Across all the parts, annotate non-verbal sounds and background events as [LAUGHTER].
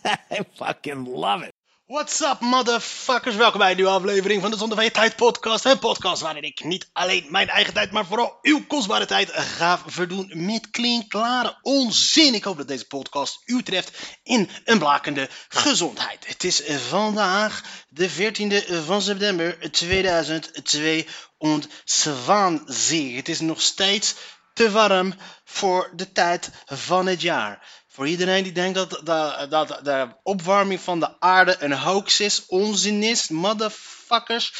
[LAUGHS] I fucking love it. What's up, motherfuckers? Welkom bij een nieuwe aflevering van de Zonde van je Tijd podcast. Een podcast waarin ik niet alleen mijn eigen tijd, maar vooral uw kostbare tijd ga verdoen met klinkklare onzin. Ik hoop dat deze podcast u treft in een blakende gezondheid. Het is vandaag de 14e van september 2022. Het is nog steeds te warm voor de tijd van het jaar. Voor iedereen die denkt dat, dat, dat de opwarming van de aarde een hoax is, onzin is, motherfuckers.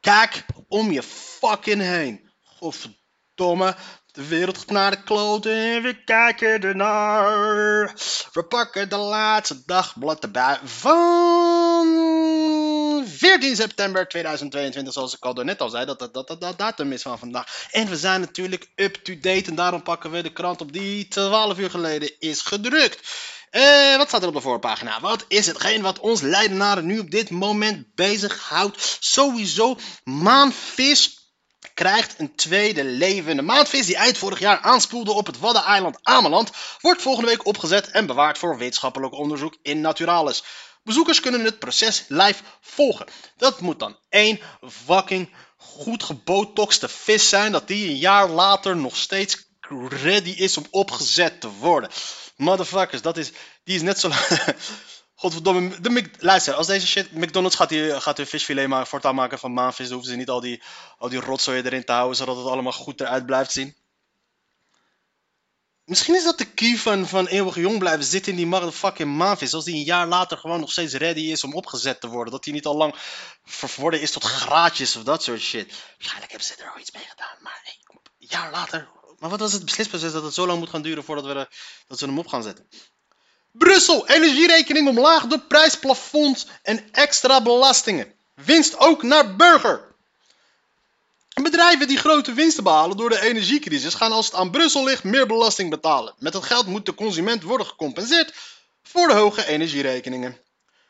Kijk om je fucking heen. Godverdomme. De wereld gaat naar de kloten en we kijken ernaar. We pakken de laatste dagblad erbij van 14 september 2022, zoals ik al net al zei, dat dat, dat, dat, dat datum is van vandaag. En we zijn natuurlijk up-to-date en daarom pakken we de krant op die 12 uur geleden is gedrukt. Eh, wat staat er op de voorpagina? Wat is hetgeen wat ons Leidenaren nu op dit moment bezighoudt? Sowieso, maanvis krijgt een tweede leven. De maandvis die eind vorig jaar aanspoelde op het Waddeneiland Ameland, wordt volgende week opgezet en bewaard voor wetenschappelijk onderzoek in Naturalis. Bezoekers kunnen het proces live volgen. Dat moet dan één fucking goed gebotoxte vis zijn, dat die een jaar later nog steeds ready is om opgezet te worden. Motherfuckers, dat is, die is net zo [LAUGHS] Godverdomme, de Mc- luister, als deze shit, McDonald's gaat hier, gaat hier visfilet maken, voortaan maken van maanvis, dan hoeven ze niet al die, al die rotzooi erin te houden, zodat het allemaal goed eruit blijft zien. Misschien is dat de key van, van eeuwig jong blijven zitten in die motherfucking maanvis. Als die een jaar later gewoon nog steeds ready is om opgezet te worden. Dat die niet al lang verworden is tot graatjes of dat soort shit. Waarschijnlijk hebben ze er al iets mee gedaan. Maar hey, een jaar later. Maar wat was het beslisproces dat het zo lang moet gaan duren voordat we dat ze hem op gaan zetten? Brussel, energierekening omlaag door prijsplafond en extra belastingen. Winst ook naar burger. Bedrijven die grote winsten behalen door de energiecrisis gaan als het aan Brussel ligt meer belasting betalen. Met dat geld moet de consument worden gecompenseerd voor de hoge energierekeningen.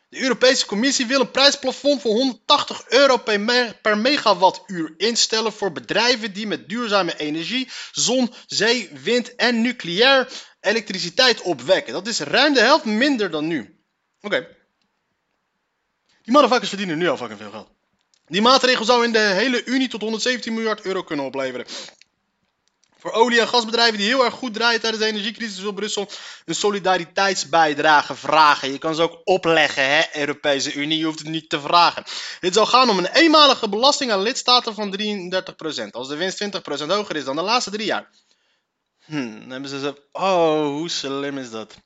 De Europese Commissie wil een prijsplafond van 180 euro per, me- per megawattuur instellen voor bedrijven die met duurzame energie, zon, zee, wind en nucleair elektriciteit opwekken. Dat is ruim de helft minder dan nu. Oké. Die motherfuckers verdienen nu al fucking veel geld. Die maatregel zou in de hele Unie tot 117 miljard euro kunnen opleveren. Voor olie- en gasbedrijven die heel erg goed draaien tijdens de energiecrisis wil Brussel een solidariteitsbijdrage vragen. Je kan ze ook opleggen, hè, Europese Unie. Je hoeft het niet te vragen. Dit zou gaan om een eenmalige belasting aan lidstaten van 33%. Als de winst 20% hoger is dan de laatste drie jaar. Hm, dan hebben ze zo... Oh, hoe slim is dat?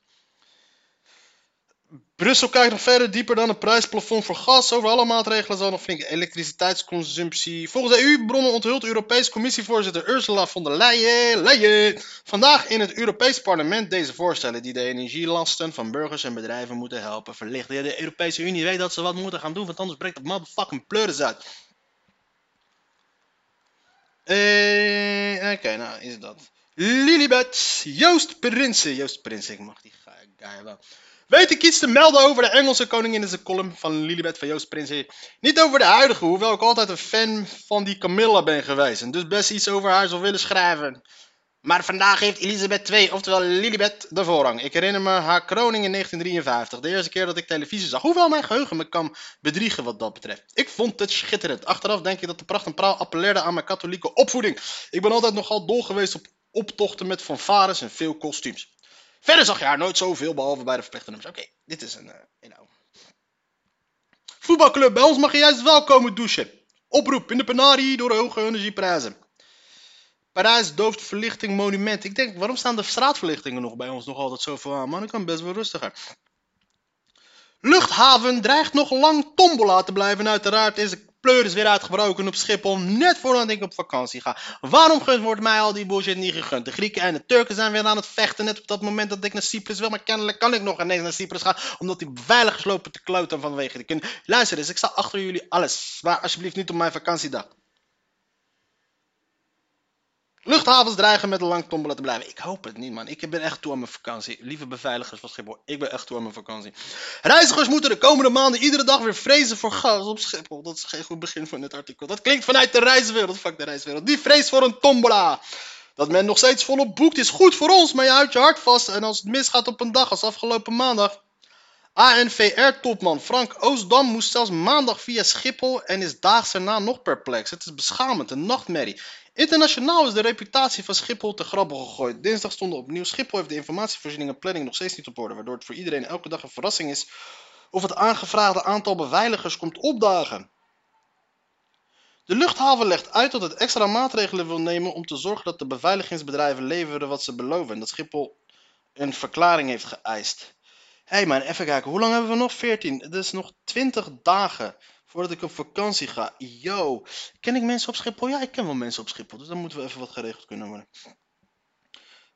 Brussel kijkt nog verder dieper dan een prijsplafond voor gas. Over alle maatregelen zal nog flinke elektriciteitsconsumptie. Volgens EU-bronnen onthult Europese Commissievoorzitter Ursula von der Leyen, Leyen vandaag in het Europees Parlement deze voorstellen die de energielasten van burgers en bedrijven moeten helpen verlichten. De Europese Unie weet dat ze wat moeten gaan doen, want anders breekt het motherfucking pleuris uit. Eh, Oké, nou is dat. Lilibet, Joost Prinsen. Joost Prinsen, ik mag die guy wel. Weet ik iets te melden over de Engelse koningin in zijn column van Lilibet van Joost Prinsen? Niet over de huidige, hoewel ik altijd een fan van die Camilla ben geweest. En dus best iets over haar zou willen schrijven. Maar vandaag heeft Elisabeth II, oftewel Lilibet, de voorrang. Ik herinner me haar kroning in 1953. De eerste keer dat ik televisie zag. Hoewel mijn geheugen me kan bedriegen wat dat betreft. Ik vond het schitterend. Achteraf denk ik dat de pracht en praal appelleerde aan mijn katholieke opvoeding. Ik ben altijd nogal dol geweest op optochten met fanfares en veel kostuums. Verder zag je haar nooit zoveel, behalve bij de verplichte nummers. Oké, dit is een... you know. Voetbalclub, bij ons mag je juist wel komen douchen. Oproep in de penarie door hoge energieprijzen. Parijs dooft verlichting monument. Ik denk, waarom staan de straatverlichtingen nog bij ons nog altijd zoveel aan? Man, ik kan best wel rustiger. Luchthaven dreigt nog lang tombola te blijven. Uiteraard is pleuris weer uitgebroken op Schiphol, net voordat ik op vakantie ga. Waarom gunt wordt mij al die bullshit niet gegund? De Grieken en de Turken zijn weer aan het vechten, net op dat moment dat ik naar Cyprus wil, maar kennelijk kan ik nog ineens naar Cyprus gaan, omdat die beveiligers lopen te kloten vanwege de kun. Luister eens, ik sta achter jullie alles, maar alsjeblieft niet op mijn vakantiedag. Luchthavens dreigen met een lang tombola te blijven. Ik hoop het niet, man. Ik ben echt toe aan mijn vakantie. Lieve beveiligers van Schiphol, ik ben echt toe aan mijn vakantie. Reizigers moeten de komende maanden iedere dag weer vrezen voor gas op Schiphol. Dat is geen goed begin van dit artikel. Dat klinkt vanuit de reiswereld. Fuck de reiswereld. Die vreest voor een tombola. Dat men nog steeds volop boekt is goed voor ons, maar je houdt je hart vast. En als het misgaat op een dag als afgelopen maandag. ANVR-topman Frank Oostdam moest zelfs maandag via Schiphol en is daags erna nog perplex. Het is beschamend, een nachtmerrie. Internationaal is de reputatie van Schiphol te grabbel gegooid. Dinsdag stonden opnieuw Schiphol heeft de informatievoorziening en planning nog steeds niet op orde, waardoor het voor iedereen elke dag een verrassing is of het aangevraagde aantal beveiligers komt opdagen. De luchthaven legt uit dat het extra maatregelen wil nemen om te zorgen dat de beveiligingsbedrijven leveren wat ze beloven en dat Schiphol een verklaring heeft geëist. Hé hey man, even kijken, hoe lang hebben we nog? 14. Het is nog 20 dagen voordat ik op vakantie ga. Yo, ken ik mensen op Schiphol? Ja, ik ken wel mensen op Schiphol, dus dan moeten we even wat geregeld kunnen worden.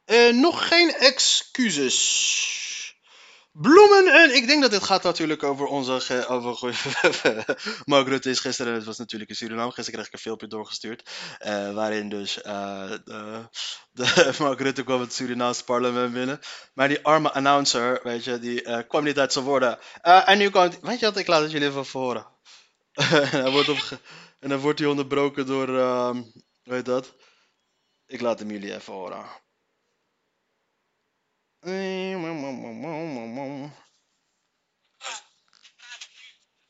Eh, nog geen excuses. Bloemen en ik denk dat dit gaat natuurlijk over onze over [LAUGHS] Mark Rutte is gisteren, het was natuurlijk in Suriname, gisteren kreeg ik een filmpje doorgestuurd, eh, waarin dus eh, de, [LAUGHS] Mark Rutte kwam het Surinaamse parlement binnen, maar die arme announcer, weet je, die eh, kwam niet uit zijn woorden. En nu komt, weet je wat, ik laat het jullie even voor. En, [LAUGHS] hij wordt en dan wordt hij onderbroken door, ehm hoe heet dat? Ik laat hem jullie even horen.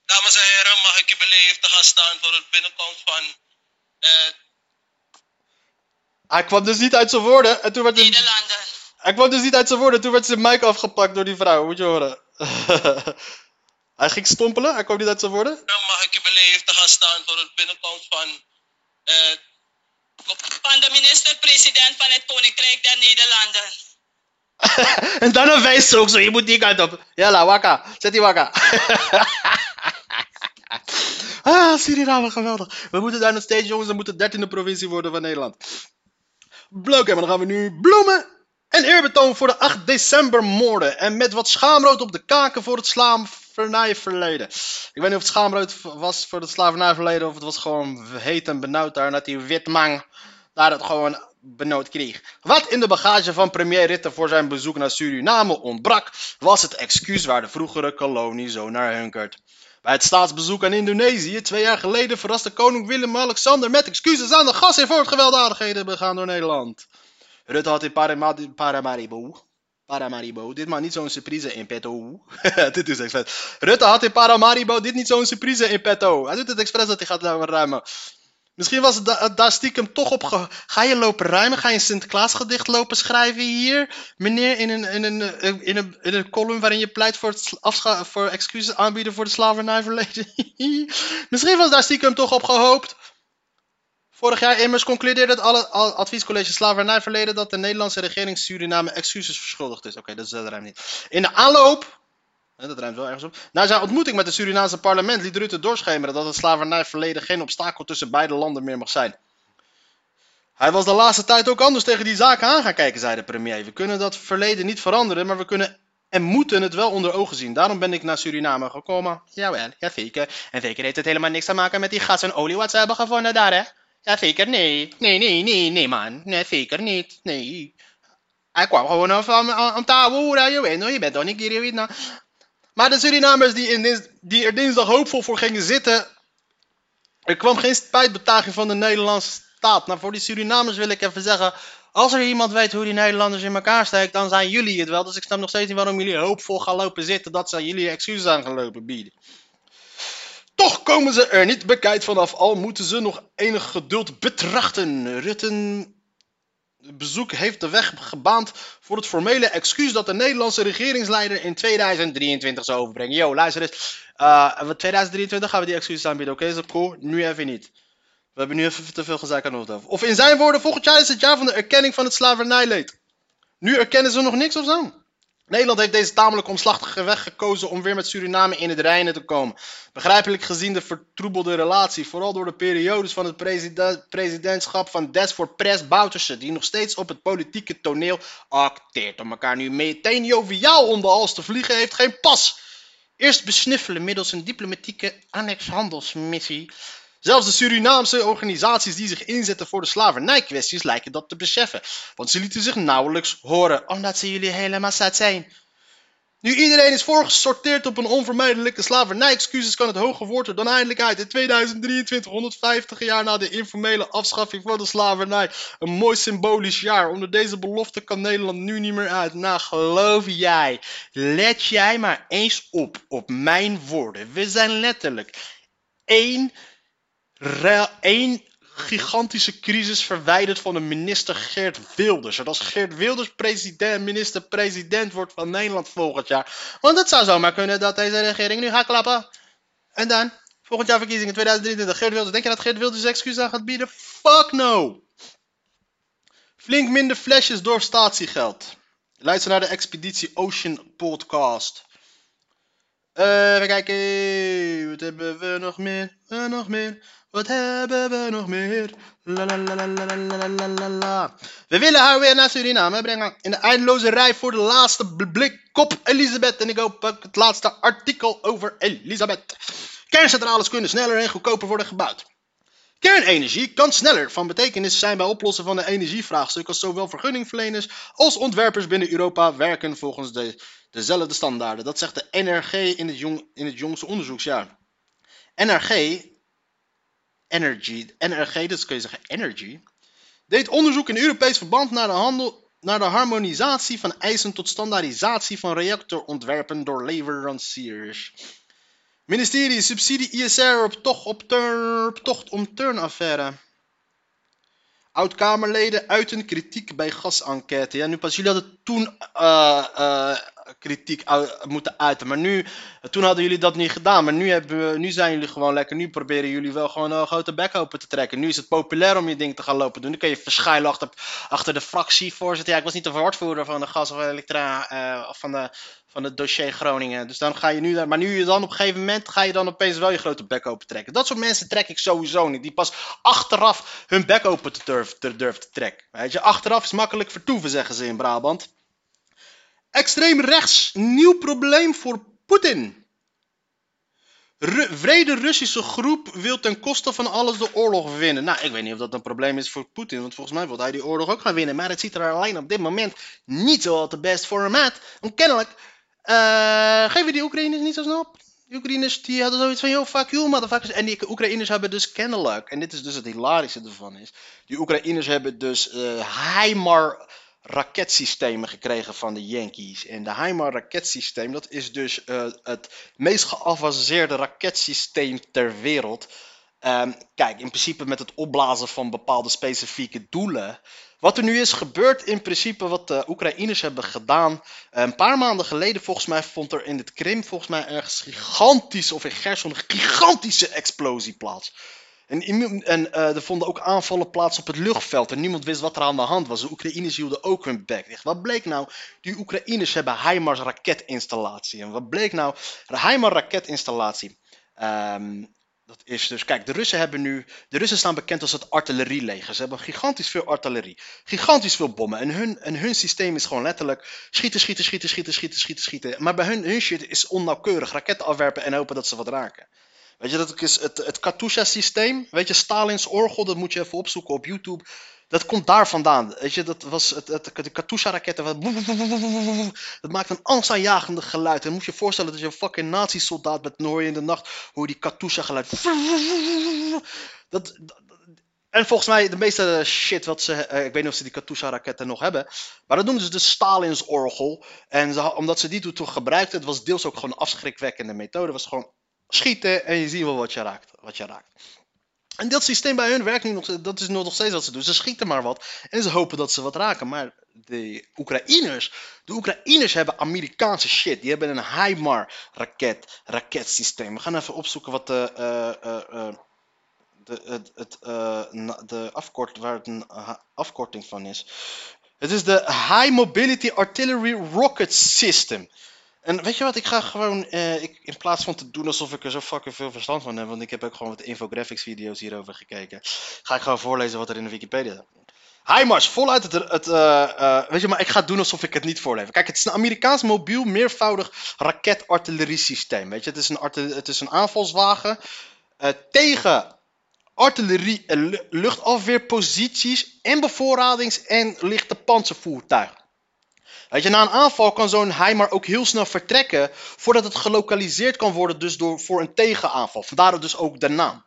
Dames en heren, mag ik u beleefd te gaan staan voor het binnenkomst van eh Hij kwam dus niet uit zijn woorden en toen werd hij... Nederlanden. Hij kwam dus niet uit zijn woorden, toen werd zijn mic afgepakt door die vrouw, moet je horen. [LAUGHS] hij ging stompelen, hij kwam niet uit zijn woorden. Mag ik u beleefd te gaan staan voor het binnenkomst van eh van de minister-president van het Koninkrijk der Nederlanden. [LAUGHS] en daarna wijst ze ook zo, je moet die kant op. Jalla, wakka, zet die wakka. [LAUGHS] ah, Suriname, geweldig. We moeten daar nog steeds, jongens, we moeten dertiende provincie worden van Nederland. Blok, en dan gaan we nu bloemen en eerbetoon voor de 8 december moorden. En met wat schaamrood op de kaken voor het slavernijverleden. Ik weet niet of het schaamrood was voor het slavernijverleden of het was gewoon heet en benauwd daar. Dat die witmang daar het gewoon benauwd kreeg. Wat in de bagage van premier Rutte voor zijn bezoek naar Suriname ontbrak, was het excuus waar de vroegere kolonie zo naar hunkert. Bij het staatsbezoek aan Indonesië twee jaar geleden verraste koning Willem-Alexander met excuses aan de gasten voor het gewelddadigheden begaan door Nederland. Rutte had in Parama- Paramaribo, Paramaribo, dit maar niet zo'n surprise in petto. [LAUGHS] dit is vet. Rutte had in Paramaribo dit niet zo'n surprise in petto. Hij doet het expres dat hij gaat ruimen. Misschien was het da- daar stiekem toch op. Ge- Ga je lopen ruimen? Ga je een Sinterklaasgedicht lopen schrijven hier? Meneer, in een, in een, eh, in een, in een column waarin je pleit voor, voor excuses aanbieden voor de slavernijverleden. [LAUGHS] Misschien was daar stiekem toch op gehoopt. Vorig jaar immers concludeerde het alle, al- adviescollege slavernijverleden dat de Nederlandse regering Suriname excuses verschuldigd is. Oké, dat is dat ruimt niet. In de aanloop dat ruimt wel ergens op. Na zijn ontmoeting met het Surinaamse parlement liet Rutte doorschemeren dat het slavernijverleden geen obstakel tussen beide landen meer mag zijn. Hij was de laatste tijd ook anders tegen die zaken aan gaan kijken, zei de premier. We kunnen dat verleden niet veranderen, maar we kunnen en moeten het wel onder ogen zien. Daarom ben ik naar Suriname gekomen. Jawel, ja zeker. En zeker heeft het helemaal niks te maken met die gas en olie wat ze hebben gevonden daar, hè? Ja zeker, nee. Nee, nee, nee, nee man. Nee, zeker niet. Nee. Hij kwam gewoon om, om, om je weet je bent toch niet hier, weet. Maar de Surinamers die, in dins- die er dinsdag hoopvol voor gingen zitten. Er kwam geen spijtbetuiging van de Nederlandse staat. Nou, voor die Surinamers wil ik even zeggen. Als er iemand weet hoe die Nederlanders in elkaar steken, dan zijn jullie het wel. Dus ik snap nog steeds niet waarom jullie hoopvol gaan lopen zitten dat ze jullie excuses aan gaan lopen bieden. Toch komen ze er niet bekijkt vanaf, al moeten ze nog enig geduld betrachten. Rutten bezoek heeft de weg gebaand voor het formele excuus dat de Nederlandse regeringsleider in 2023 zou overbrengen. Yo, luister eens. Uh, 2023 gaan we die excuses aanbieden, oké? Is dat cool? Nu even niet. We hebben nu even te veel gezeik aan hoofd. Of in zijn woorden, volgend jaar is het jaar van de erkenning van het slavernijleed. Nu erkennen ze nog niks of zo? Nederland heeft deze tamelijk omslachtige weg gekozen om weer met Suriname in het reinen te komen. Begrijpelijk gezien de vertroebelde relatie, vooral door de periodes van het preside- presidentschap van Desford Pres Bouterse, die nog steeds op het politieke toneel acteert. Om elkaar nu meteen joviaal om de hals te vliegen heeft geen pas. Eerst besnuffelen middels een diplomatieke annexhandelsmissie. Zelfs de Surinaamse organisaties die zich inzetten voor de slavernijkwesties lijken dat te beseffen. Want ze lieten zich nauwelijks horen, omdat ze jullie helemaal zat zijn. Nu iedereen is voorgesorteerd op een onvermijdelijke slavernij-excuses kan het hoge woord er dan eindelijk uit. In 2023, 150 jaar na de informele afschaffing van de slavernij. Een mooi symbolisch jaar. Onder deze belofte kan Nederland nu niet meer uit. Nou, geloof jij. Let jij maar eens op, op mijn woorden. We zijn letterlijk één, één gigantische crisis verwijderd van de minister Geert Wilders. En als Geert Wilders president, minister-president wordt van Nederland volgend jaar. Want het zou zomaar kunnen dat deze regering nu gaat klappen. En dan, volgend jaar verkiezingen 2023. Geert Wilders, denk je dat Geert Wilders excuus aan gaat bieden? Fuck no! Flink minder flesjes door statiegeld. Luister naar de Expeditie Ocean podcast. Eh, even kijken. Wat hebben we nog meer? Eh, nog meer. Wat hebben we nog meer? La la la la la la la. We willen haar weer naar Suriname brengen. In de eindeloze rij voor de laatste bl- blik kop Elisabeth. En ik hoop ook het laatste artikel over Elisabeth. Kerncentrales kunnen sneller en goedkoper worden gebouwd. Kernenergie kan sneller van betekenis zijn bij oplossen van de energievraagstuk als zowel vergunningverleners als ontwerpers binnen Europa werken volgens de, dezelfde standaarden. Dat zegt de NRG in het, jong, in het jongste onderzoeksjaar. NRG, Energy, NRG, dus kun je zeggen Energy, deed onderzoek in Europees verband naar de handel naar de harmonisatie van eisen tot standaardisatie van reactorontwerpen door leveranciers. Ministerie subsidie ISR op tocht, op turn, op tocht om turnaffaire. Oud-Kamerleden uiten kritiek bij gasenquête. Ja, nu pas, jullie hadden toen eh, eh, kritiek moeten uiten, maar nu, toen hadden jullie dat niet gedaan. Maar nu, hebben we, nu zijn jullie gewoon lekker, nu proberen jullie wel gewoon een grote bek open te trekken. Nu is het populair om je ding te gaan lopen doen. Dan kun je verschuilen achter, de fractievoorzitter. Ja, ik was niet de woordvoerder van de gas of elektra, eh, of van de, van het dossier Groningen. Dus dan ga je nu, daar- maar nu je dan op een gegeven moment, ga je dan opeens wel je grote bek open trekken. Dat soort mensen trek ik sowieso niet. Die pas achteraf hun bek open te durven te, te trekken. Weet je, achteraf is makkelijk vertoeven, zeggen ze in Brabant. Extreem rechts, nieuw probleem voor Poetin. Vrede Russische groep wil ten koste van alles de oorlog winnen. Nou, ik weet niet of dat een probleem is voor Poetin, want volgens mij wil hij die oorlog ook gaan winnen. Maar het ziet er alleen op dit moment niet zo te best voor hem uit. Want kennelijk eh, geven die Oekraïners niet zo snel op. Die Oekraïners die hadden zoiets van, yo, fuck you, motherfuckers. En die Oekraïners hebben dus kennelijk, en dit is dus het hilarische ervan is, die Oekraïners hebben dus eh HIMAR raketsystemen gekregen van de Yankees. En de HIMAR raketsysteem, dat is dus eh, het meest geavanceerde raketsysteem ter wereld. Ehm, kijk, in principe met het opblazen van bepaalde specifieke doelen. Wat er nu is gebeurd, in principe wat de Oekraïners hebben gedaan. eh, Een paar maanden geleden, volgens mij, vond er in het Krim, volgens mij ergens gigantisch, of in Gerson, een gigantische explosie plaats. En, eh, er vonden ook aanvallen plaats op het luchtveld. En niemand wist wat er aan de hand was. De Oekraïners hielden ook hun bek dicht. Wat bleek nou? Die Oekraïners hebben HIMARS raketinstallatie. En wat bleek nou? De HIMARS raketinstallatie. ehm, dat is dus, kijk, de Russen hebben nu. De Russen staan bekend als het artillerieleger. Ze hebben gigantisch veel artillerie. Gigantisch veel bommen. En hun, en hun systeem is gewoon letterlijk schieten, schieten, schieten, schieten, schieten, schieten, schieten. Maar bij hun, hun shit is onnauwkeurig. Raketten afwerpen en hopen dat ze wat raken. Weet je, dat is het, het Katusha-systeem. Weet je, Stalins orgel, dat moet je even opzoeken op YouTube. Dat komt daar vandaan. Weet je, dat was het, het, de Katusha-raketten. Dat maakt een angstaanjagende geluid. En moet je voorstellen dat je een fucking nazi-soldaat bent. Hoor je in de nacht hoor die Katusha-geluid. Dat, dat- en volgens mij de meeste shit wat ze... eh, ik weet niet of ze die Katusha-raketten nog hebben. Maar dat noemen ze de Stalins orgel. En omdat ze die toen gebruikten, het was deels ook gewoon een afschrikwekkende methode. Het was gewoon schieten en je ziet wel wat je raakt. Wat je raakt. En dat systeem bij hun werkt nu nog, dat is nog steeds wat ze doen. Ze schieten maar wat en ze hopen dat ze wat raken. Maar de Oekraïners, de Oekraïners hebben Amerikaanse shit. Die hebben een HIMAR raket, raketsysteem. We gaan even opzoeken wat de, eh, eh, eh, de, het, het, de afkort, waar het een afkorting van is. Het is de High Mobility Artillery Rocket System. En weet je wat, ik ga gewoon, eh, ik, in plaats van te doen alsof ik er zo fucking veel verstand van heb, want ik heb ook gewoon wat infographics video's hierover gekeken, ga ik gewoon voorlezen wat er in de Wikipedia staat. HIMARS, voluit het, het eh, eh, weet je, maar ik ga doen alsof ik het niet voorlees. Kijk, het is een Amerikaans mobiel meervoudig raketartilleriesysteem. Weet je, het is een, het is een aanvalswagen tegen artillerie- en lu- luchtafweerposities en bevoorradings- en lichte panzervoertuigen. Weet je, na een aanval kan zo'n HIMAR ook heel snel vertrekken voordat het gelokaliseerd kan worden dus door, voor een tegenaanval. Vandaar dus ook de naam.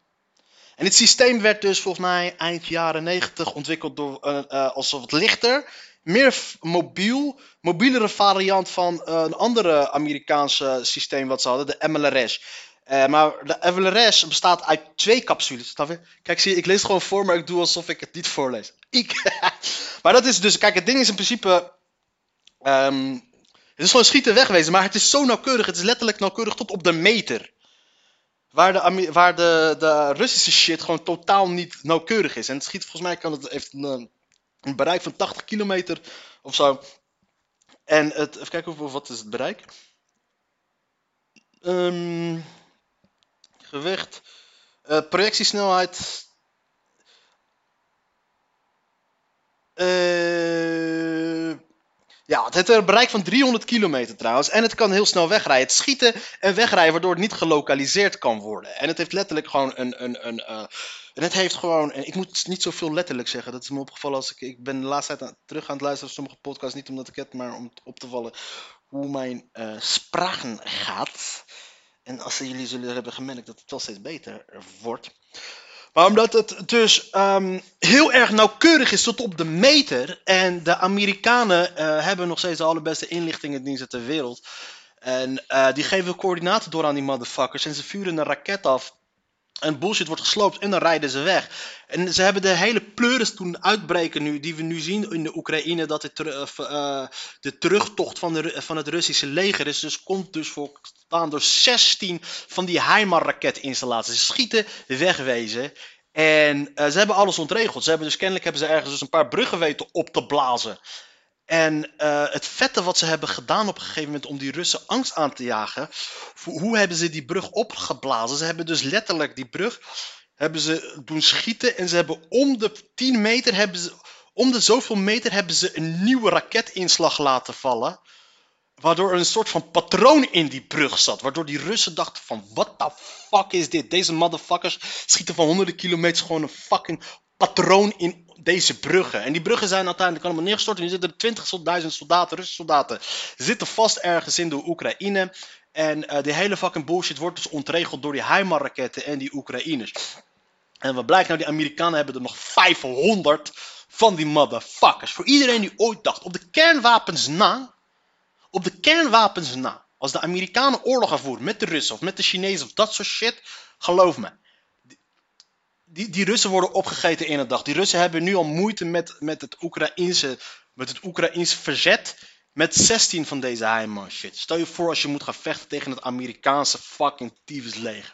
En het systeem werd dus volgens mij eind jaren 90 ontwikkeld door eh, eh, als wat lichter, meer mobiel, mobielere variant van eh, een andere Amerikaanse systeem wat ze hadden, de MLRS. Eh, maar de MLRS bestaat uit twee capsules. Kijk, zie ik lees het gewoon voor, maar ik doe alsof ik het niet voorlees. Ik. [LAUGHS] maar dat is dus, kijk, het ding is in principe. Ehm, het is gewoon schieten wegwezen, maar het is zo nauwkeurig. Het is letterlijk nauwkeurig tot op de meter. Waar de, waar de, de Russische shit gewoon totaal niet nauwkeurig is. En het schiet volgens mij kan het, heeft een, eh, een bereik van 80 kilometer of zo. En het, even kijken hoeveel, wat is het bereik. Ehm, gewicht. eh, projectiesnelheid. Eh, ja, het heeft een bereik van 300 kilometer trouwens. En het kan heel snel wegrijden. Het schieten en wegrijden waardoor het niet gelokaliseerd kan worden. En het heeft letterlijk gewoon een... een, een eh, en het heeft gewoon... en Ik moet niet zoveel letterlijk zeggen. Dat is me opgevallen als ik... Ik ben de laatste tijd terug aan het luisteren sommige podcasts. Niet omdat ik het, maar om op te vallen hoe mijn eh sprachen gaat. En als jullie zullen hebben gemerkt dat het wel steeds beter wordt. Maar omdat het dus ehm, heel erg nauwkeurig is tot op de meter. En de Amerikanen eh, hebben nog steeds de allerbeste inlichtingendiensten ter wereld. En eh, die geven coördinaten door aan die motherfuckers. En ze vuren een raket af. En bullshit wordt gesloopt en dan rijden ze weg. En ze hebben de hele pleuris toen uitbreken nu, die we nu zien in de Oekraïne, dat het, eh, eh, de terugtocht van, de, van het Russische leger is. Dus komt dus voortaan door 16 van die HIMARS-raketinstallaties. Schieten, wegwezen. En eh, ze hebben alles ontregeld. Ze hebben dus kennelijk hebben ze ergens dus een paar bruggen weten op te blazen. En eh, het vette wat ze hebben gedaan op een gegeven moment om die Russen angst aan te jagen. Hoe hebben ze die brug opgeblazen? Ze hebben dus letterlijk die brug hebben ze doen schieten. En ze hebben om de 10 meter, hebben ze, om de zoveel meter hebben ze een nieuwe raketinslag laten vallen. Waardoor er een soort van patroon in die brug zat. Waardoor die Russen dachten van, what the fuck is dit? Deze motherfuckers schieten van honderden kilometers gewoon een fucking patroon in deze bruggen. En die bruggen zijn uiteindelijk allemaal neergestort. En er zitten 20.000 soldaten, Russische soldaten, zitten vast ergens in de Oekraïne. En eh die hele fucking bullshit wordt dus ontregeld door die HIMARS-raketten en die Oekraïners. En wat blijkt nou, die Amerikanen hebben er nog 500 van die motherfuckers. Voor iedereen die ooit dacht, op de kernwapens na, op de kernwapens na, als de Amerikanen oorlog gaan voeren met de Russen of met de Chinezen of dat soort shit, geloof me. Die, die Russen worden opgegeten in een dag. Die Russen hebben nu al moeite met, met, het, Oekraïense, met het Oekraïense verzet. Met 16 van deze HIMARS shit. Stel je voor als je moet gaan vechten tegen het Amerikaanse fucking leger.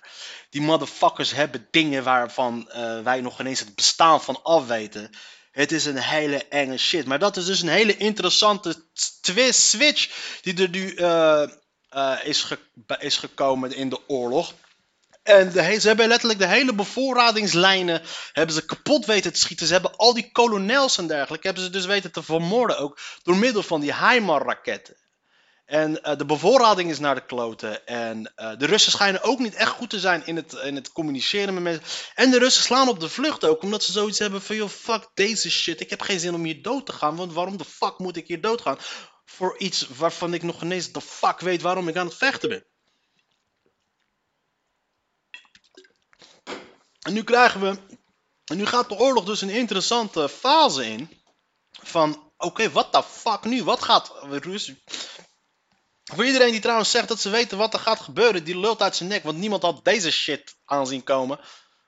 Die motherfuckers hebben dingen waarvan eh, wij nog ineens het bestaan van afweten. Het is een hele enge shit. Maar dat is dus een hele interessante twist, switch die er nu eh, eh, is, is gekomen in de oorlog. En de, ze hebben letterlijk de hele bevoorradingslijnen hebben ze kapot weten te schieten. Ze hebben al die kolonels en dergelijke hebben ze dus weten te vermoorden ook door middel van die HIMARS-raketten. En eh, de bevoorrading is naar de kloten. En eh, de Russen schijnen ook niet echt goed te zijn in het, in het communiceren met mensen. En de Russen slaan op de vlucht ook, omdat ze zoiets hebben van, joh, fuck deze shit. Ik heb geen zin om hier dood te gaan, want waarom de fuck moet ik hier doodgaan? Voor iets waarvan ik nog ineens de fuck weet waarom ik aan het vechten ben. En nu krijgen we. En nu gaat de oorlog dus een interessante fase in. Van oké, wat de fuck nu? Wat gaat. Voor iedereen die trouwens zegt dat ze weten wat er gaat gebeuren, die lult uit zijn nek. Want niemand had deze shit aanzien komen.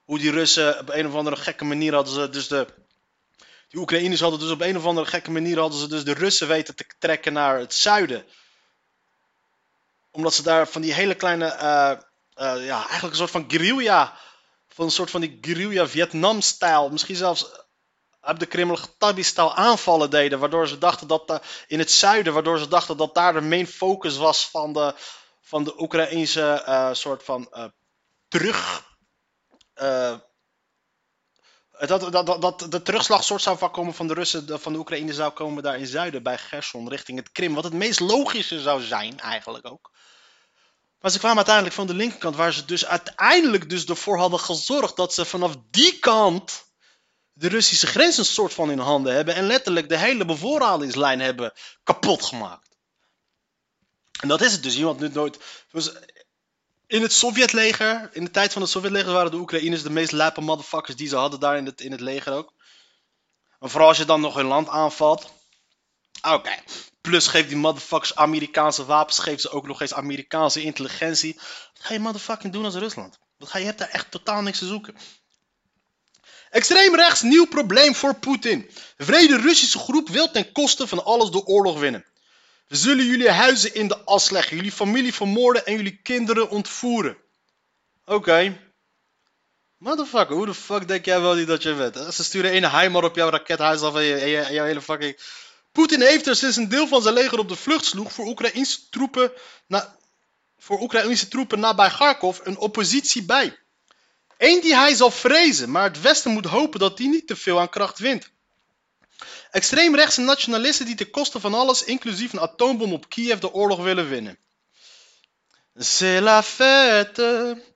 Hoe die Russen op een of andere gekke manier hadden ze dus de. Die Oekraïners hadden dus op een of andere gekke manier hadden ze dus de Russen weten te trekken naar het zuiden. Omdat ze daar van die hele kleine. eh, eh, ja, eigenlijk een soort van guerrilla van een soort van die guerrilla Vietnam-stijl. Misschien zelfs op de Kreml-Tabi-stijl aanvallen deden. Waardoor ze dachten dat in het zuiden, waardoor ze dachten dat daar de main focus was van de, van de Oekraïnse eh, soort van eh, terug. eh, dat, dat, dat, de terugslag soort zou komen van de Russen, van de Oekraïne zou komen daar in zuiden bij Gerson richting het Krim. Wat het meest logische zou zijn eigenlijk ook. Maar ze kwamen uiteindelijk van de linkerkant, waar ze dus uiteindelijk dus ervoor hadden gezorgd dat ze vanaf die kant de Russische grens een soort van in handen hebben en letterlijk de hele bevoorradingslijn hebben kapot gemaakt. En dat is het dus. Iemand nu nooit. In het Sovjetleger, in de tijd van het Sovjetleger, waren de Oekraïners de meest lijpe motherfuckers die ze hadden daar in het, in het leger ook. Maar vooral als je dan nog hun land aanvalt. Oké. Plus geeft die motherfuckers Amerikaanse wapens, geeft ze ook nog eens Amerikaanse intelligentie. Wat ga je motherfucking doen als Rusland? Ga je, hebt daar echt totaal niks te zoeken. Extreem rechts, nieuw probleem voor Poetin. Vrede Russische groep wil ten koste van alles de oorlog winnen. We zullen jullie huizen in de as leggen, jullie familie vermoorden en jullie kinderen ontvoeren. Oké. Motherfucker, hoe de fuck denk jij wel niet dat je bent? Ze sturen een heimer op jouw rakethuis af en, je, je- en jouw hele fucking... Poetin heeft er sinds een deel van zijn leger op de vlucht sloeg voor Oekraïnse troepen, na, voor troepen nabij Kharkov een oppositie bij. Eén die hij zal vrezen, maar het Westen moet hopen dat die niet te veel aan kracht wint. Extreemrechtse nationalisten die ten koste van alles, inclusief een atoombom op Kiev, de oorlog willen winnen. C'est la fête.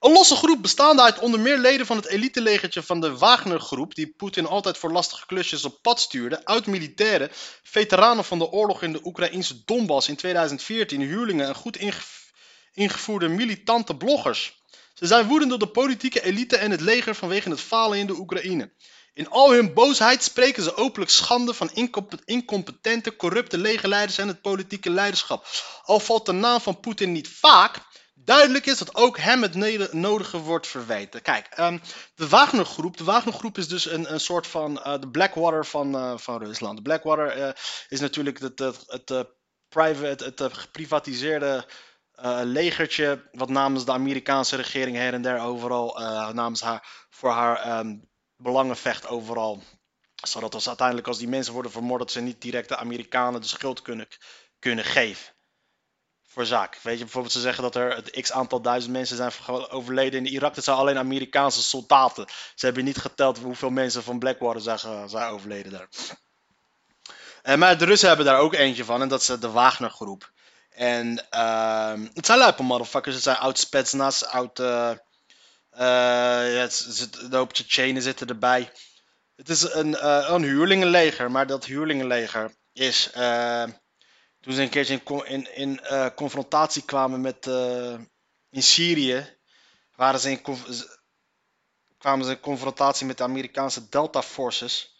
Een losse groep bestaande uit onder meer leden van het elitelegertje van de Wagner-groep, die Poetin altijd voor lastige klusjes op pad stuurde, oud-militairen, veteranen van de oorlog in de Oekraïnse Donbass in 2014, huurlingen en goed inge- ingevoerde militante bloggers. Ze zijn woedend op de politieke elite en het leger vanwege het falen in de Oekraïne. In al hun boosheid spreken ze openlijk schande van incompe- incompetente, corrupte legerleiders en het politieke leiderschap. Al valt de naam van Poetin niet vaak, duidelijk is dat ook hem het nodige wordt verweten. Kijk, ehm, de Wagner-groep, de Wagner-groep is dus een, een soort van eh, de Blackwater van, eh, van Rusland. De Blackwater eh, is natuurlijk het, het, het, private, het, geprivatiseerde legertje, wat namens de Amerikaanse regering her en der overal, namens haar, voor haar ehm, belangen vecht overal. Zodat als uiteindelijk als die mensen worden vermoord, ze niet direct de Amerikanen de schuld kunnen, kunnen geven. Voor zaak. Weet je, bijvoorbeeld ze zeggen dat er het x aantal duizend mensen zijn overleden in Irak. Dat zijn alleen Amerikaanse soldaten. Ze hebben niet geteld hoeveel mensen van Blackwater zijn, zijn overleden daar. Eh, maar de Russen hebben daar ook eentje van. En dat is eh, de Wagner groep. En ehm, het zijn luipe motherfuckers. Het zijn oud Spetsnaz, oud... eh eh, ja, het zit, een hoop Tsjetsjenen zitten erbij. Het is een, een huurlingenleger, maar dat huurlingenleger is... toen ze een keertje in, in, eh, confrontatie kwamen met... eh, in Syrië, waren ze in, kwamen ze in confrontatie met de Amerikaanse Delta Forces.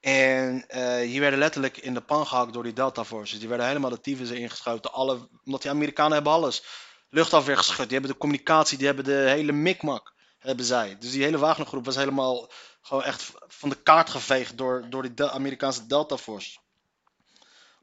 En eh, hier werden letterlijk in de pan gehakt door die Delta Forces. Die werden helemaal de tyfus ingeschoten. Alle, omdat die Amerikanen hebben alles. Luchtafweer geschud. Die hebben de communicatie. Die hebben de hele mikmak. Hebben zij. Dus die hele Wagnergroep was helemaal gewoon echt van de kaart geveegd door, door die Del- Amerikaanse Delta Force.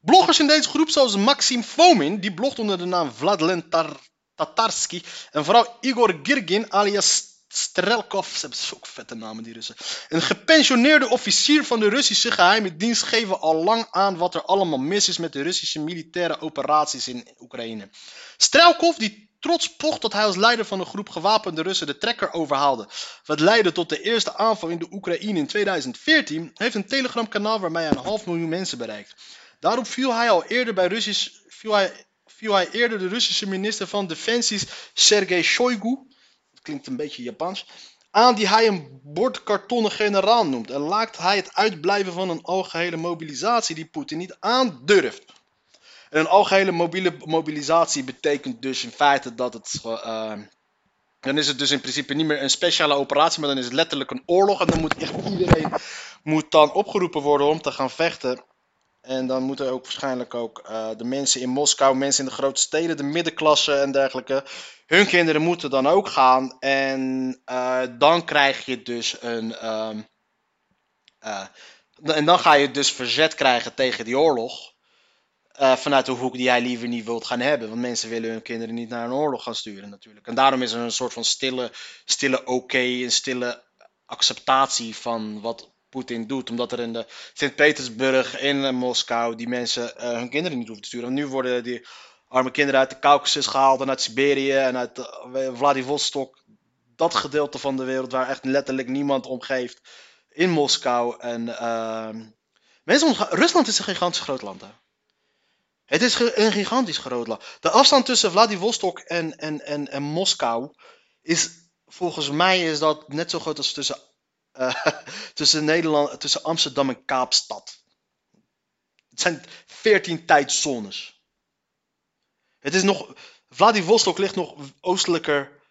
Bloggers in deze groep zoals Maxim Fomin. Die blogt onder de naam Vladlen Tar- Tatarski. En vooral Igor Girgin alias Strelkov. Ze hebben zulke vette namen die Russen. Een gepensioneerde officier van de Russische geheime dienst geven al lang aan wat er allemaal mis is met de Russische militaire operaties in Oekraïne. Strelkov, die trots pocht dat hij als leider van een groep gewapende Russen de trekker overhaalde, wat leidde tot de eerste aanval in de Oekraïne in 2014, heeft een telegramkanaal waarmee hij een half miljoen mensen bereikt. Daarop viel hij al eerder bij Russisch, viel hij, viel hij eerder de Russische minister van Defensie Sergei Shoigu, dat klinkt een beetje Japans, aan die hij een bordkartonnen generaal noemt. En laakt hij het uitblijven van een algehele mobilisatie die Poetin niet aandurft. En een algehele mobiele mobilisatie betekent dus in feite dat het. eh, dan is het dus in principe niet meer een speciale operatie, maar dan is het letterlijk een oorlog. En dan moet echt iedereen moet dan opgeroepen worden om te gaan vechten. En dan moeten ook waarschijnlijk ook eh, de mensen in Moskou, mensen in de grote steden, de middenklasse en dergelijke. Hun kinderen moeten dan ook gaan. En eh, dan krijg je dus een. ehm, eh, en dan ga je dus verzet krijgen tegen die oorlog. vanuit de hoek die jij liever niet wilt gaan hebben. Want mensen willen hun kinderen niet naar een oorlog gaan sturen natuurlijk. En daarom is er een soort van stille, stille oké, een stille acceptatie van wat Poetin doet. Omdat er in de Sint-Petersburg, in eh, Moskou, die mensen eh, hun kinderen niet hoeven te sturen. Nu worden die arme kinderen uit de Caucasus gehaald en uit Siberië en uit eh, Vladivostok. Dat gedeelte van de wereld waar echt letterlijk niemand om geeft. In Moskou. En ehm, mensen Rusland is een gigantisch groot land. Hè? Het is een gigantisch groot land. De afstand tussen Vladivostok en, en, en, en Moskou is volgens mij is dat net zo groot als tussen, [LAUGHS] tussen, Nederland, tussen Amsterdam en Kaapstad. Het zijn 14 tijdzones. Het is nog, Vladivostok ligt nog oostelijker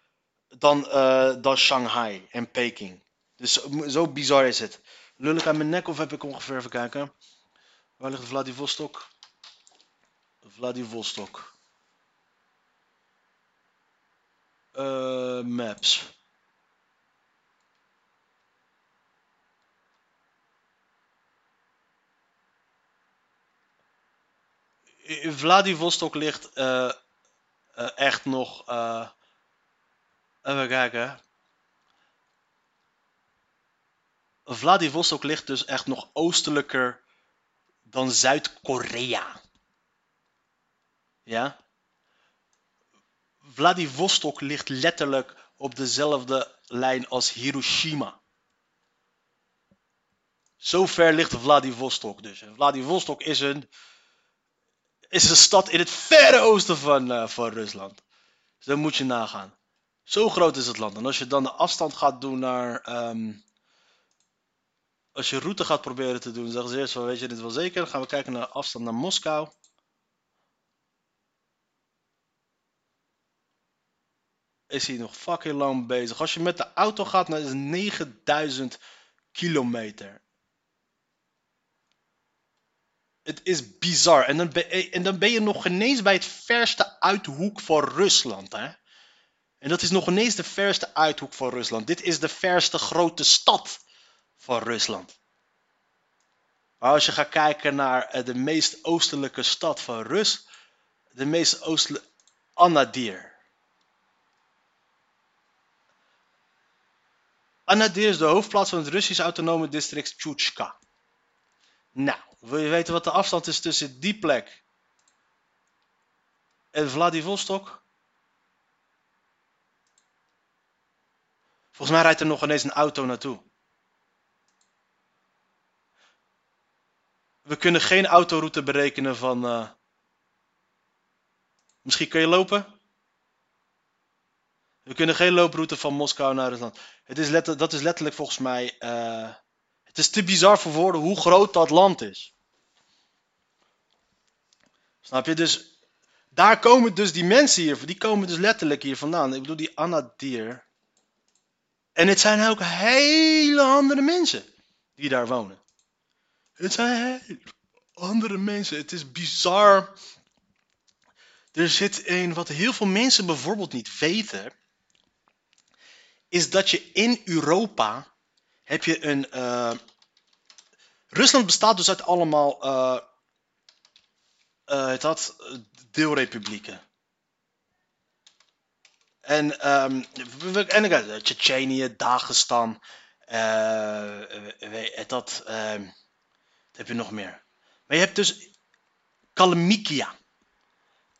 dan, eh, dan Shanghai en Peking. Dus zo, zo bizar is het. Lul ik aan mijn nek of heb ik ongeveer even kijken? Waar ligt Vladivostok? Vladivostok. Eh, maps. Vladivostok ligt eh, eh, echt nog. eh, even kijken. Vladivostok ligt dus echt nog oostelijker dan Zuid-Korea. Ja? Vladivostok ligt letterlijk op dezelfde lijn als Hiroshima. Zo ver ligt Vladivostok dus. Vladivostok is een, is een stad in het verre oosten van, eh, van Rusland. Dus dat moet je nagaan. Zo groot is het land. En als je dan de afstand gaat doen naar. ehm, als je route gaat proberen te doen, zeggen ze eerst van weet je dit wel zeker? Dan gaan we kijken naar de afstand naar Moskou. Is hij nog fucking lang bezig. Als je met de auto gaat, dan is het 9000 kilometer. Het is bizar. En dan, ben, en dan ben je nog ineens bij het verste uithoek van Rusland. Hè? En dat is nog ineens de verste uithoek van Rusland. Dit is de verste grote stad van Rusland. Als je gaat kijken naar eh, de meest oostelijke stad van Rus, de meest oostelijke Anadir. Anadir is de hoofdplaats van het Russisch autonome district Chuchka. Nou, wil je weten wat de afstand is tussen die plek en Vladivostok? Volgens mij rijdt er nog ineens een auto naartoe. We kunnen geen autoroute berekenen van. eh, Misschien kun je lopen? We kunnen geen looproute van Moskou naar Rusland. Het is dat is letterlijk volgens mij. eh, is te bizar voor woorden hoe groot dat land is. Snap je? Dus daar komen dus die mensen hier, die komen dus letterlijk hier vandaan. Ik bedoel die Anadir. En het zijn ook hele andere mensen die daar wonen. Het zijn andere mensen. Het is bizar. Er zit een, wat heel veel mensen bijvoorbeeld niet weten, is dat je in Europa heb je een. eh, Rusland bestaat dus uit allemaal. had eh, deelrepublieken. En, we- en Tsjetsjenië, Dagestan. eh, weet- ehm, wat heb je nog meer? Maar je hebt dus Kalmykia.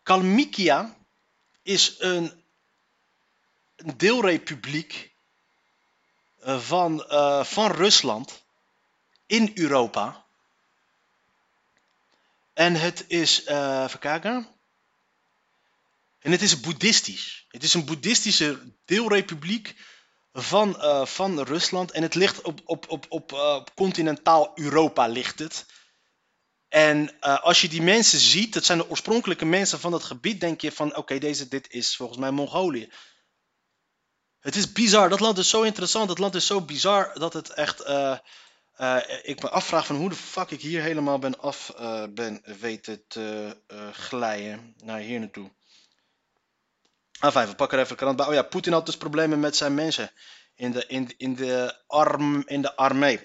Kalmykia is een, een deelrepubliek van, eh, van Rusland in Europa. En het is, eh even kijken. En het is boeddhistisch. Het is een boeddhistische deelrepubliek van, eh, van Rusland. En het ligt op, op, op, op, eh, continentaal Europa ligt het. En eh, als je die mensen ziet, dat zijn de oorspronkelijke mensen van dat gebied, denk je van oké, deze dit is volgens mij Mongolië. Het is bizar, dat land is zo interessant, dat land is zo bizar dat het echt, eh, eh, ik me afvraag van hoe de fuck ik hier helemaal ben af eh, ben weten te glijden naar hier naartoe. Enfin, we pakken er even de krant bij. Oh ja, Poetin had dus problemen met zijn mensen in de, in, in de, arm, in de armee.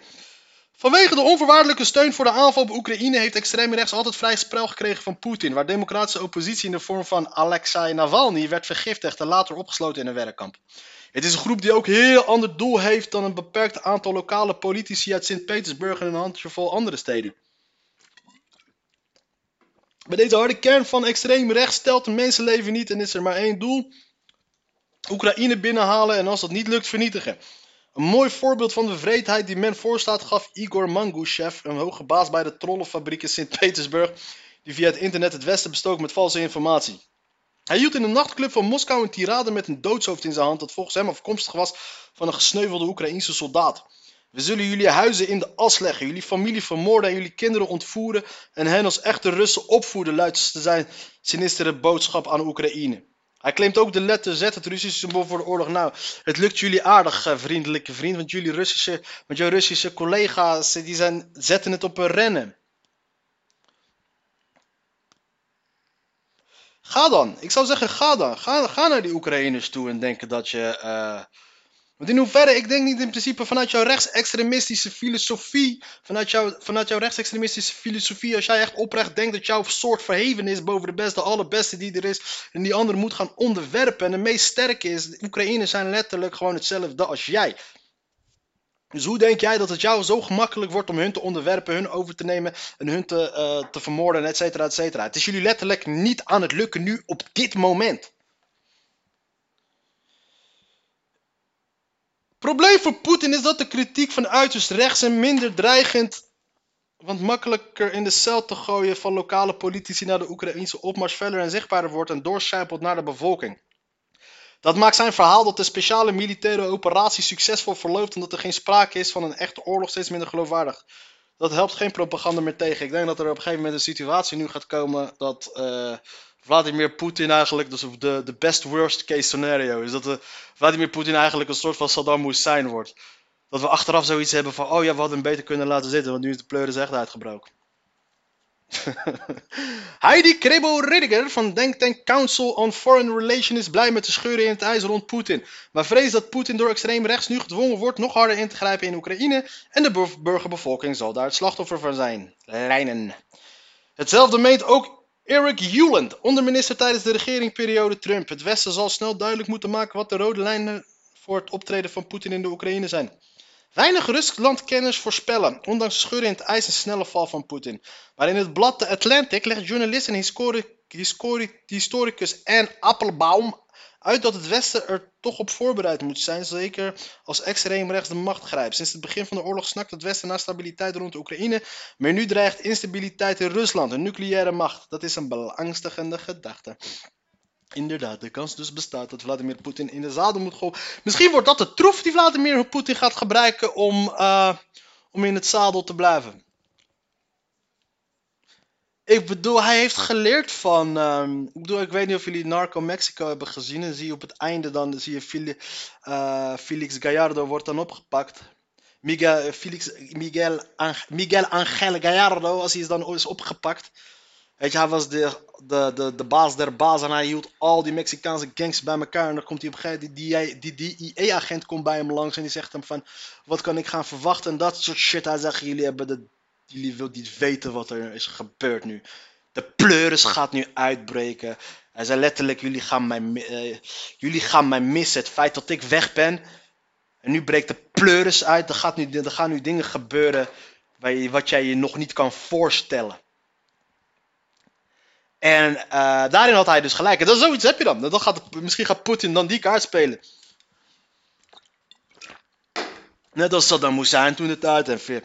Vanwege de onvoorwaardelijke steun voor de aanval op Oekraïne heeft extreem rechts altijd vrij spel gekregen van Poetin, waar democratische oppositie in de vorm van Alexei Navalny werd vergiftigd en later opgesloten in een werkkamp. Het is een groep die ook een heel ander doel heeft dan een beperkt aantal lokale politici uit Sint-Petersburg en een handjevol andere steden. Bij deze harde kern van extreem rechts stelt een mensenleven niet en is er maar één doel: Oekraïne binnenhalen en als dat niet lukt, vernietigen. Een mooi voorbeeld van de vreedheid die men voorstaat gaf Igor Mangushev, een hoge baas bij de trollenfabriek in Sint-Petersburg, die via het internet het Westen bestook met valse informatie. Hij hield in een nachtclub van Moskou een tirade met een doodshoofd in zijn hand dat volgens hem afkomstig was van een gesneuvelde Oekraïense soldaat. We zullen jullie huizen in de as leggen, jullie familie vermoorden en jullie kinderen ontvoeren en hen als echte Russen opvoeden, luidt zijn sinistere boodschap aan Oekraïne. Hij claimt ook de letter Z, het Russische symbool voor de oorlog. Nou, het lukt jullie aardig, eh, vriendelijke vriend, want jullie Russische, want jouw Russische collega's die zijn, zetten het op een rennen. Ga dan. Ik zou zeggen, ga dan. Ga, ga naar die Oekraïners toe en denken dat je. Uh... Want in hoeverre, ik denk niet in principe vanuit jouw rechtsextremistische filosofie. Vanuit, jouw, vanuit jouw rechtsextremistische filosofie. Als jij echt oprecht denkt dat jouw soort verheven is boven de beste, allerbeste die er is. En die ander moet gaan onderwerpen. En de meest sterke is. De Oekraïners zijn letterlijk gewoon hetzelfde als jij. Dus hoe denk jij dat het jou zo gemakkelijk wordt om hun te onderwerpen, hun over te nemen en hun te, uh, te vermoorden, et cetera, et cetera? Het is jullie letterlijk niet aan het lukken nu op dit moment. Probleem voor Poetin is dat de kritiek van uiterst rechts en minder dreigend, want makkelijker in de cel te gooien van lokale politici naar de Oekraïnse opmars feller en zichtbaarder wordt en doorcijpelt naar de bevolking. Dat maakt zijn verhaal dat de speciale militaire operatie succesvol verloopt en dat er geen sprake is van een echte oorlog steeds minder geloofwaardig. Dat helpt geen propaganda meer tegen. Ik denk dat er op een gegeven moment een situatie nu gaat komen dat uh, Vladimir Poetin eigenlijk, dus de, de best worst case scenario is, dat de, Vladimir Poetin eigenlijk een soort van Saddam Hussein wordt. Dat we achteraf zoiets hebben van, oh ja, we hadden hem beter kunnen laten zitten, want nu is de pleuris echt uitgebroken. [LAUGHS] Heidi Krebo Riddiger van Denktank Council on Foreign Relations is blij met de scheuren in het ijs rond Poetin. Maar vreest dat Poetin door extreem rechts nu gedwongen wordt nog harder in te grijpen in Oekraïne en de burgerbevolking zal daar het slachtoffer van zijn. Lijnen. Hetzelfde meent ook Eric Hewland, onderminister tijdens de regeringperiode Trump. Het Westen zal snel duidelijk moeten maken wat de rode lijnen voor het optreden van Poetin in de Oekraïne zijn. Weinig Ruslandkenners voorspellen, ondanks scheuren in het ijs, een snelle val van Poetin. Maar in het blad The Atlantic legt journalist en historicus Anne Applebaum uit dat het Westen er toch op voorbereid moet zijn, zeker als extreem rechts de macht grijpt. Sinds het begin van de oorlog snakt het Westen naar stabiliteit rond de Oekraïne, maar nu dreigt instabiliteit in Rusland, een nucleaire macht. Dat is een beangstigende gedachte. Inderdaad, de kans dus bestaat dat Vladimir Poetin in de zadel moet gooien. Misschien wordt dat de troef die Vladimir Poetin gaat gebruiken om, uh, om in het zadel te blijven. Ik bedoel, hij heeft geleerd van. Um, ik bedoel, ik weet niet of jullie Narco Mexico hebben gezien. En zie je op het einde dan zie je uh, Felix Gallardo wordt dan opgepakt. Miguel, Felix, Miguel, Miguel Angel Gallardo, als hij is dan is opgepakt. Hij was de, de, de, de baas der baas en hij hield al die Mexicaanse gangs bij elkaar. En dan komt hij op een gegeven moment, die, die IE-agent komt bij hem langs en die zegt hem van, wat kan ik gaan verwachten en dat soort shit. Hij zegt, jullie hebben de, jullie willen niet weten wat er is gebeurd nu. De pleuris gaat nu uitbreken. Hij zei letterlijk, jullie gaan mij, uh, jullie gaan mij missen. Het feit dat ik weg ben. En nu breekt de pleuris uit. Er, gaat nu, er gaan nu dingen gebeuren wat jij je nog niet kan voorstellen. En uh, daarin had hij dus gelijk. En dat is zoiets heb je dan. dan gaat, misschien gaat Poetin dan die kaart spelen. Net als Saddam Hussein toen het uit. Veel.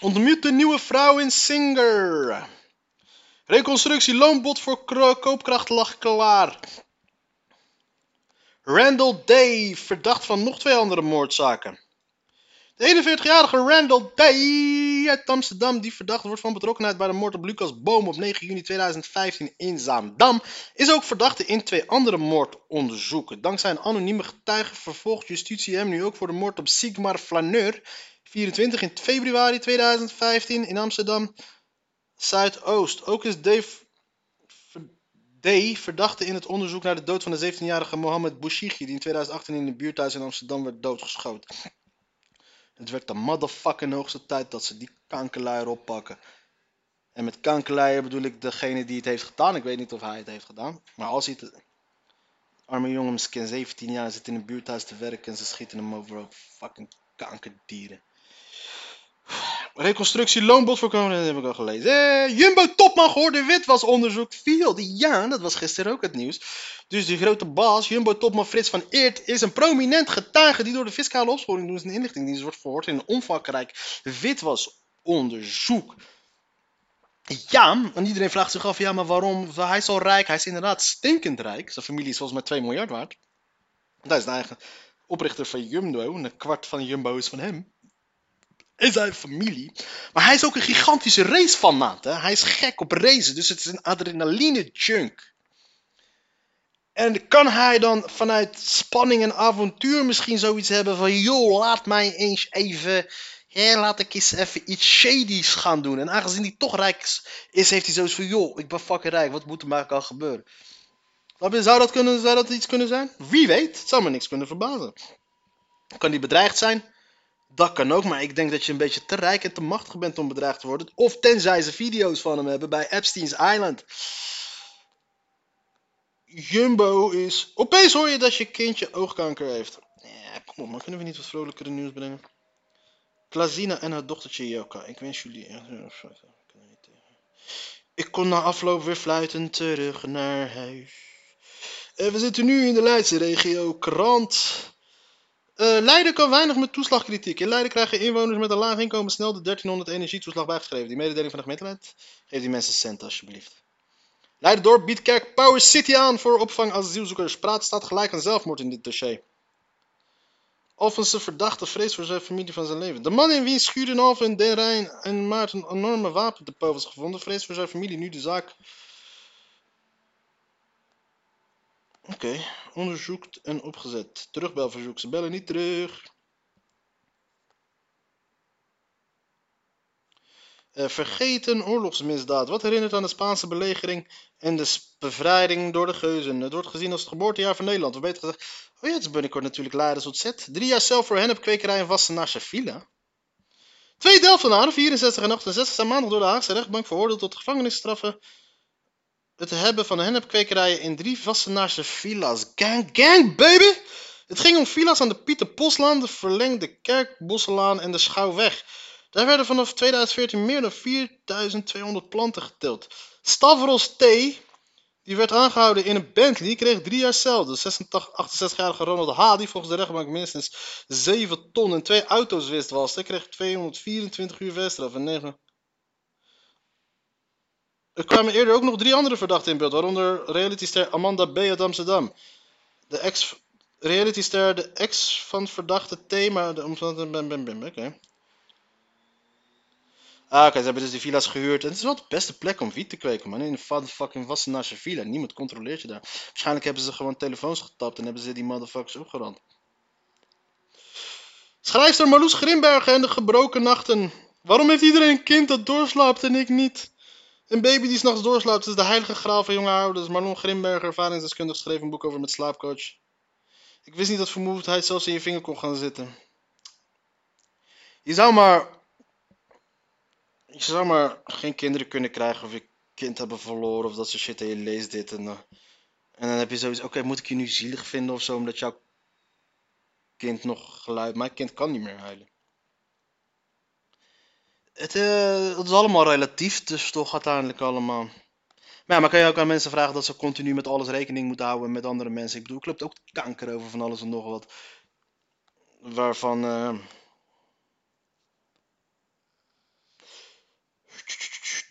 Ontmoet de nieuwe vrouw in Singer. Reconstructie loonbod voor koopkracht lag klaar. Randall Day, verdacht van nog twee andere moordzaken. De 41-jarige Randall Day uit Amsterdam, die verdacht wordt van betrokkenheid bij de moord op Lucas Boom op 9 juni 2015 in Zaandam, is ook verdachte in twee andere moordonderzoeken. Dankzij een anonieme getuige vervolgt justitie hem nu ook voor de moord op Sigmar Flaneur, 24 in februari 2015 in Amsterdam Zuidoost. Ook is Dave D. verdachte in het onderzoek naar de dood van de 17-jarige Mohammed Bouchighi, die in 2018 in de buurthuis in Amsterdam werd doodgeschoten. Het werd de motherfucking hoogste tijd dat ze die kankerluier oppakken. En met kankerluier bedoel ik degene die het heeft gedaan. Ik weet niet of hij het heeft gedaan. Maar als hij het... Arme jongen, misschien 17 jaar, zit in een buurthuis te werken en ze schieten hem overal. Fucking kankerdieren. Reconstructie loonbod voorkomen, dat heb ik al gelezen. Eh, Jumbo topman geworden witwasonderzoek viel. Ja, dat was gisteren ook het nieuws. Dus de grote baas, Jumbo topman Frits van Eert, is een prominent getuige die door de fiscale opsporing en inlichtingdienst wordt verhoord in een omvangrijk witwasonderzoek. Ja, en iedereen vraagt zich af, ja, maar waarom? Hij is zo rijk, hij is inderdaad stinkend rijk. Zijn familie is volgens mij 2 miljard waard. Dat is de eigen oprichter van Jumbo, en een kwart van Jumbo is van hem en zijn familie. Maar hij is ook een gigantische racefanaat. Hè? Hij is gek op racen, dus het is een adrenaline junk. En kan hij dan vanuit spanning en avontuur misschien zoiets hebben van... joh, laat mij eens even... Hè, laat ik eens even iets shadies gaan doen. En aangezien hij toch rijk is, heeft hij zoiets van... joh, ik ben fucking rijk, wat moet er maar al gebeuren? Zou dat, kunnen, zou dat iets kunnen zijn? Wie weet, het zou me niks kunnen verbazen. Kan die bedreigd zijn? Dat kan ook, maar ik denk dat je een beetje te rijk en te machtig bent om bedreigd te worden. Of tenzij ze video's van hem hebben bij Epstein's Island. Jumbo is. Opeens hoor je dat je kindje oogkanker heeft. Ja, kom op, maar kunnen we niet wat vrolijkere nieuws brengen? Klazina en haar dochtertje Joka. Ik wens jullie. Ik kon na afloop weer fluitend terug naar huis. En we zitten nu in de Leidse regio. Krant. Uh, Leiden kan weinig met toeslagkritiek. In Leiden krijgen inwoners met een laag inkomen snel de 1300 energietoeslag bijgeschreven. Die mededeling van de gemeenteraad. Geef die mensen cent alsjeblieft. Leiden-dorp biedt Kerk Power City aan voor opvang asielzoekers. Praat staat gelijk aan zelfmoord in dit dossier. Alphense verdachte vrees voor zijn familie van zijn leven. De man in wiens schuur in Alphen en Den Rijn en Maart een enorme wapendepot was gevonden, vrees voor zijn familie nu de zaak Oké, onderzoekt en opgezet. Terugbelverzoek. Ze bellen niet terug. Uh, vergeten oorlogsmisdaad. Wat herinnert aan de Spaanse belegering en de bevrijding door de geuzen? Het wordt gezien als het geboortejaar van Nederland. Of beter gezegd, oh ja, het is binnenkort natuurlijk Leiders ontzet. Drie jaar zelf voor hennepkwekerij in Wassenaarse Villa. Twee Delftenaren, 64 en 68, zijn maandag door de Haagse rechtbank veroordeeld tot gevangenisstraffen het hebben van hennepkwekerijen in drie Wassenaarse villa's. Gang, gang, baby! Het ging om villa's aan de Pieter Poslaan, de verlengde Kerkbosselaan en de Schouwweg. Daar werden vanaf 2014 meer dan 4200 planten geteld. Stavros T., die werd aangehouden in een Bentley, kreeg drie jaar cel. De 68-jarige Ronald H., die volgens de rechtbank minstens 7 ton en twee auto's wist was, kreeg 224 uur veststraf en 9 er kwamen eerder ook nog drie andere verdachten in beeld, waaronder realityster Amanda B. uit Amsterdam. De ex realityster, de ex van verdachte thema. De Oké. Ah, oké, ze hebben dus die villa's gehuurd. En het is wel de beste plek om wiet te kweken, man. In een fucking Wassenaarse villa. Niemand controleert je daar. Waarschijnlijk hebben ze gewoon telefoons getapt en hebben ze die motherfuckers opgerand. Schrijfster Marloes Grimbergen en de gebroken nachten. Waarom heeft iedereen een kind dat doorslaapt en ik niet? Een baby die s'nachts doorslaapt is de heilige graal van jonge ouders. Marlon Grimberger, ervaringsdeskundig, schreef een boek over met slaapcoach. Ik wist niet dat vermoeidheid zelfs in je vinger kon gaan zitten. Je zou maar... Je zou maar geen kinderen kunnen krijgen of je kind hebben verloren of dat soort shit en je leest dit en... Uh, en dan heb je zoiets, oké, moet ik je nu zielig vinden of zo omdat jouw kind nog geluid... Mijn kind kan niet meer huilen. Het, uh, het is allemaal relatief, dus toch uiteindelijk allemaal. Maar ja, maar kan je ook aan mensen vragen dat ze continu met alles rekening moeten houden met andere mensen. Ik bedoel, ik loop ook kanker over van alles en nog wat. Waarvan... Uh,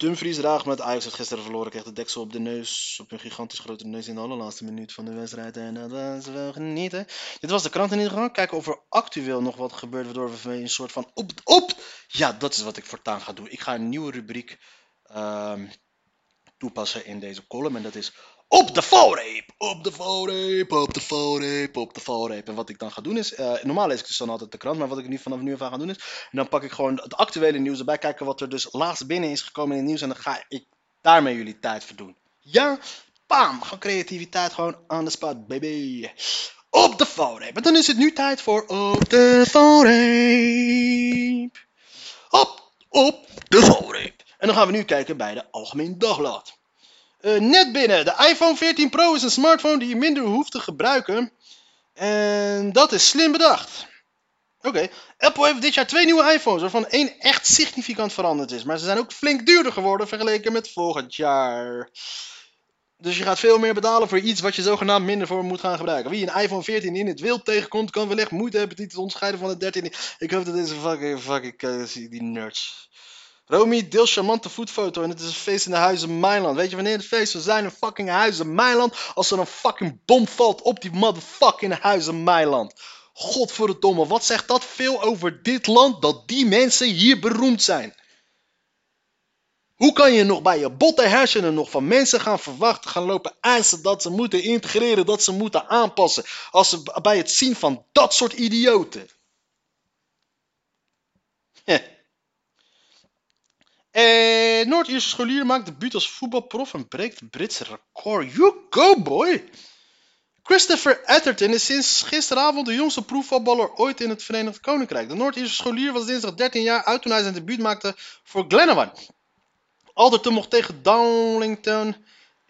Dumfries draagt met Ajax het gisteren verloren. Kreeg de deksel op de neus. Op een gigantisch grote neus in de allerlaatste minuut van de wedstrijd. En dat was wel genieten. Dit was de krant in ieder geval. Kijken of er actueel nog wat gebeurt. Waardoor we een soort van op, op. Ja, dat is wat ik voortaan ga doen. Ik ga een nieuwe rubriek um, toepassen in deze column. En dat is op de valreep, op de valreep, op de valreep, op de valreep. En wat ik dan ga doen is, uh, normaal lees ik dus dan altijd de krant, maar wat ik nu vanaf nu af ga doen is, dan pak ik gewoon het actuele nieuws erbij, kijken wat er dus laatst binnen is gekomen in het nieuws en dan ga ik daarmee jullie tijd verdoen. Ja, Pam, gewoon creativiteit gewoon aan de spot, baby. op de valreep. En dan is het nu tijd voor op de valreep. Op, op de valreep. En dan gaan we nu kijken bij de Algemeen Dagblad. Eh, net binnen, de iPhone 14 Pro is een smartphone die je minder hoeft te gebruiken. En dat is slim bedacht. Oké, Apple heeft dit jaar twee nieuwe iPhones, waarvan één echt significant veranderd is. Maar ze zijn ook flink duurder geworden vergeleken met volgend jaar. Dus je gaat veel meer betalen voor iets wat je zogenaamd minder voor moet gaan gebruiken. Wie een iPhone 14 in het wild tegenkomt, kan wellicht moeite hebben die te onderscheiden van de 13. Ik hoop dat deze fucking, fucking, uh, die nerds. Romy deelt charmante voetfoto en het is een feest in de Huizen Mailand. Weet je wanneer het feest zal zijn in fucking Huizen Mailand? Als er een fucking bom valt op die motherfucking Huizen Mailand. Godverdomme, wat zegt dat veel over dit land dat die mensen hier beroemd zijn? Hoe kan je nog bij je botte hersenen nog van mensen gaan verwachten, gaan lopen eisen dat ze moeten integreren, dat ze moeten aanpassen, als ze bij het zien van dat soort idioten? Heh. Eh, Noord-Ierse scholier maakt debuut als voetbalprof en breekt het Britse record. You go boy! Christopher Atherton is sinds gisteravond de jongste proefvoetballer ooit in het Verenigd Koninkrijk. De Noord-Ierse scholier was dinsdag 13 jaar oud toen hij zijn debuut maakte voor Glenavon. Alderton mocht tegen Darlington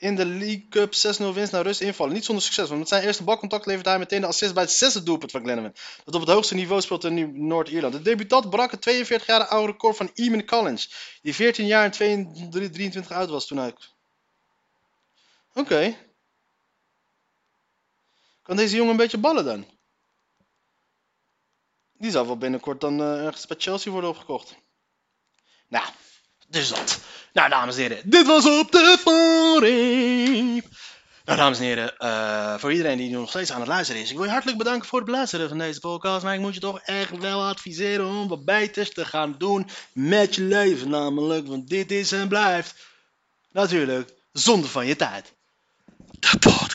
in de League Cup 6-0 winst naar rust invallen. Niet zonder succes, want met zijn eerste balcontact leverde hij meteen de assist bij het zesde doelpunt van Glenavon. Dat op het hoogste niveau speelt in Noord-Ierland. De debutant brak het 42 jaar oude record van Eamon Collins, die 14 jaar en 23 oud was toen hij... Oké. Kan deze jongen een beetje ballen dan? Die zou wel binnenkort dan uh, ergens bij Chelsea worden opgekocht. Nou, dus dat. Nou, dames en heren, dit was op de valreep. Nou, dames en heren, uh, voor iedereen die nog steeds aan het luisteren is, ik wil je hartelijk bedanken voor het beluisteren van deze podcast. Maar ik moet je toch echt wel adviseren om wat beters te gaan doen met je leven, namelijk. Want dit is en blijft natuurlijk zonde van je tijd. De podcast.